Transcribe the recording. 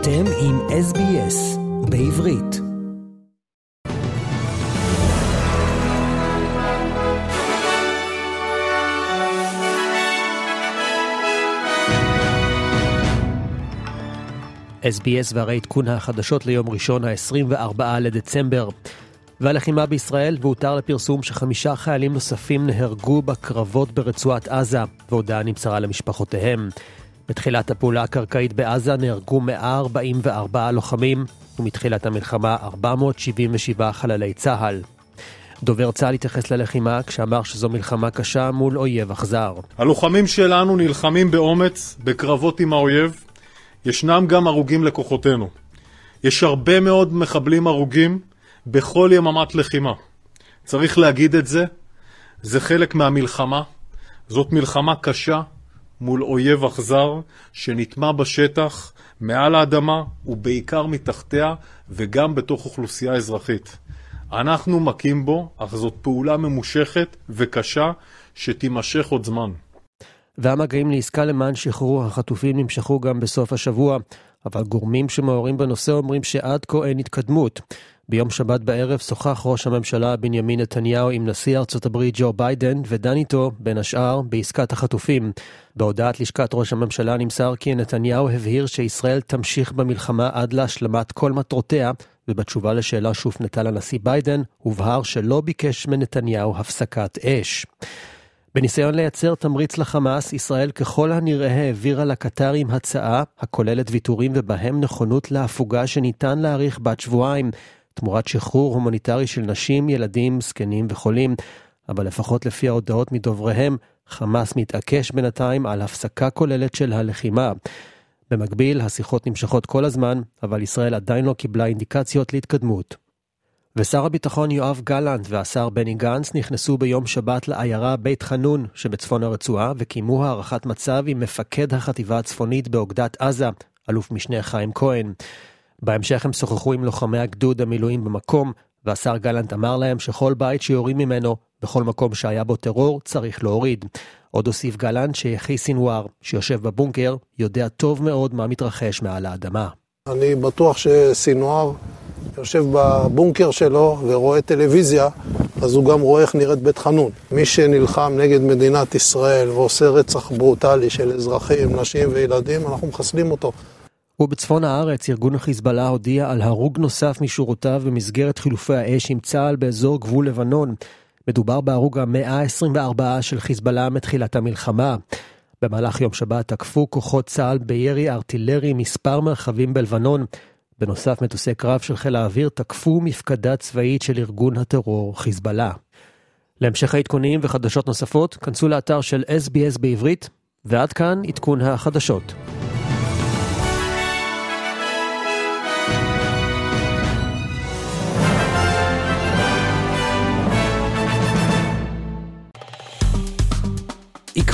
אתם עם SBS בעברית. SBS והרי עדכון החדשות ליום ראשון ה-24 לדצמבר. והלחימה בישראל, והותר לפרסום שחמישה חיילים נוספים נהרגו בקרבות ברצועת עזה, והודעה נמסרה למשפחותיהם. בתחילת הפעולה הקרקעית בעזה נהרגו 144 לוחמים, ומתחילת המלחמה 477 חללי צה"ל. דובר צה"ל התייחס ללחימה כשאמר שזו מלחמה קשה מול אויב אכזר. הלוחמים שלנו נלחמים באומץ בקרבות עם האויב. ישנם גם הרוגים לכוחותינו. יש הרבה מאוד מחבלים הרוגים בכל יממת לחימה. צריך להגיד את זה, זה חלק מהמלחמה. זאת מלחמה קשה מול אויב אכזר שנטמע בשטח, מעל האדמה ובעיקר מתחתיה וגם בתוך אוכלוסייה אזרחית. אנחנו מכים בו, אך זאת פעולה ממושכת וקשה שתימשך עוד זמן. והמגעים לעסקה למען שחרור החטופים נמשכו גם בסוף השבוע, אבל גורמים שמעורים בנושא אומרים שעד כה אין התקדמות. ביום שבת בערב שוחח ראש הממשלה בנימין נתניהו עם נשיא ארצות הברית ג'ו ביידן ודן איתו, בין השאר, בעסקת החטופים. בהודעת לשכת ראש הממשלה נמסר כי נתניהו הבהיר שישראל תמשיך במלחמה עד להשלמת כל מטרותיה, ובתשובה לשאלה שהופנתה לנשיא ביידן, הובהר שלא ביקש מנתניהו הפסקת אש. בניסיון לייצר תמריץ לחמאס, ישראל ככל הנראה העבירה לקטארים הצעה הכוללת ויתורים ובהם נכונות להפוגה שניתן להאריך בת שבועיים, תמורת שחרור הומניטרי של נשים, ילדים, זקנים וחולים. אבל לפחות לפי ההודעות מדובריהם, חמאס מתעקש בינתיים על הפסקה כוללת של הלחימה. במקביל, השיחות נמשכות כל הזמן, אבל ישראל עדיין לא קיבלה אינדיקציות להתקדמות. ושר הביטחון יואב גלנט והשר בני גנץ נכנסו ביום שבת לעיירה בית חנון שבצפון הרצועה וקיימו הערכת מצב עם מפקד החטיבה הצפונית באוגדת עזה, אלוף משנה חיים כהן. בהמשך הם שוחחו עם לוחמי הגדוד המילואים במקום, והשר גלנט אמר להם שכל בית שיורים ממנו, בכל מקום שהיה בו טרור, צריך להוריד. עוד הוסיף גלנט שיחי סינואר, שיושב בבונקר, יודע טוב מאוד מה מתרחש מעל האדמה. אני בטוח שסינואר יושב בבונקר שלו ורואה טלוויזיה, אז הוא גם רואה איך נראית בית חנון. מי שנלחם נגד מדינת ישראל ועושה רצח ברוטלי של אזרחים, נשים וילדים, אנחנו מחסלים אותו. ובצפון הארץ ארגון החיזבאללה הודיע על הרוג נוסף משורותיו במסגרת חילופי האש עם צה"ל באזור גבול לבנון. מדובר בהרוג המאה ה-24 של חיזבאללה מתחילת המלחמה. במהלך יום שבת תקפו כוחות צה"ל בירי ארטילרי מספר מרחבים בלבנון. בנוסף, מטוסי קרב של חיל האוויר תקפו מפקדה צבאית של ארגון הטרור חיזבאללה. להמשך העדכונים וחדשות נוספות, כנסו לאתר של SBS בעברית, ועד כאן עדכון החדשות.